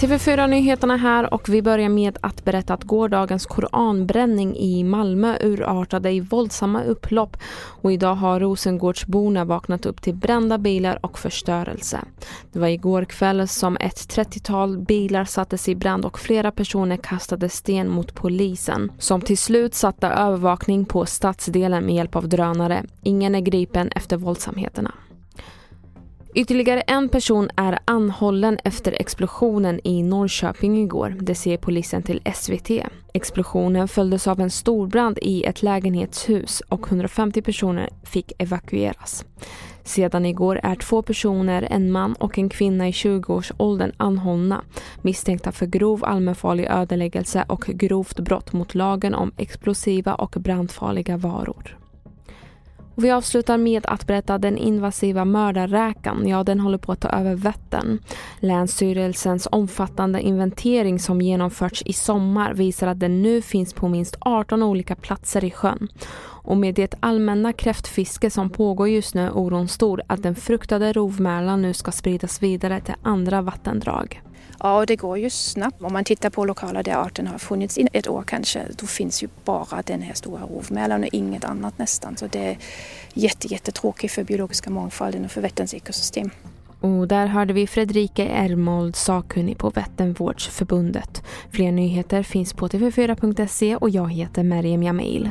TV4-nyheterna här och vi börjar med att berätta att gårdagens koranbränning i Malmö urartade i våldsamma upplopp och idag har Rosengårdsborna vaknat upp till brända bilar och förstörelse. Det var igår kväll som ett 30-tal bilar sattes i brand och flera personer kastade sten mot polisen som till slut satte övervakning på stadsdelen med hjälp av drönare. Ingen är gripen efter våldsamheterna. Ytterligare en person är anhållen efter explosionen i Norrköping igår. Det säger polisen till SVT. Explosionen följdes av en storbrand i ett lägenhetshus och 150 personer fick evakueras. Sedan igår är två personer, en man och en kvinna i 20-årsåldern anhållna misstänkta för grov allmänfarlig ödeläggelse och grovt brott mot lagen om explosiva och brandfarliga varor. Och vi avslutar med att berätta den invasiva mördarräkan. Ja, den håller på att ta över Vättern. Länsstyrelsens omfattande inventering som genomförts i sommar visar att den nu finns på minst 18 olika platser i sjön. Och med det allmänna kräftfiske som pågår just nu är oron stor att den fruktade rovmärlan nu ska spridas vidare till andra vattendrag. Ja, det går ju snabbt. Om man tittar på lokaler där arten har funnits i ett år kanske, då finns ju bara den här stora rovmälaren och inget annat nästan. Så det är jätte, jättetråkigt för biologiska mångfalden och för Vätterns ekosystem. Och där hörde vi Fredrika Ermold, sakkunnig på Vätternvårdsförbundet. Fler nyheter finns på tv4.se och jag heter Meriem Jamil.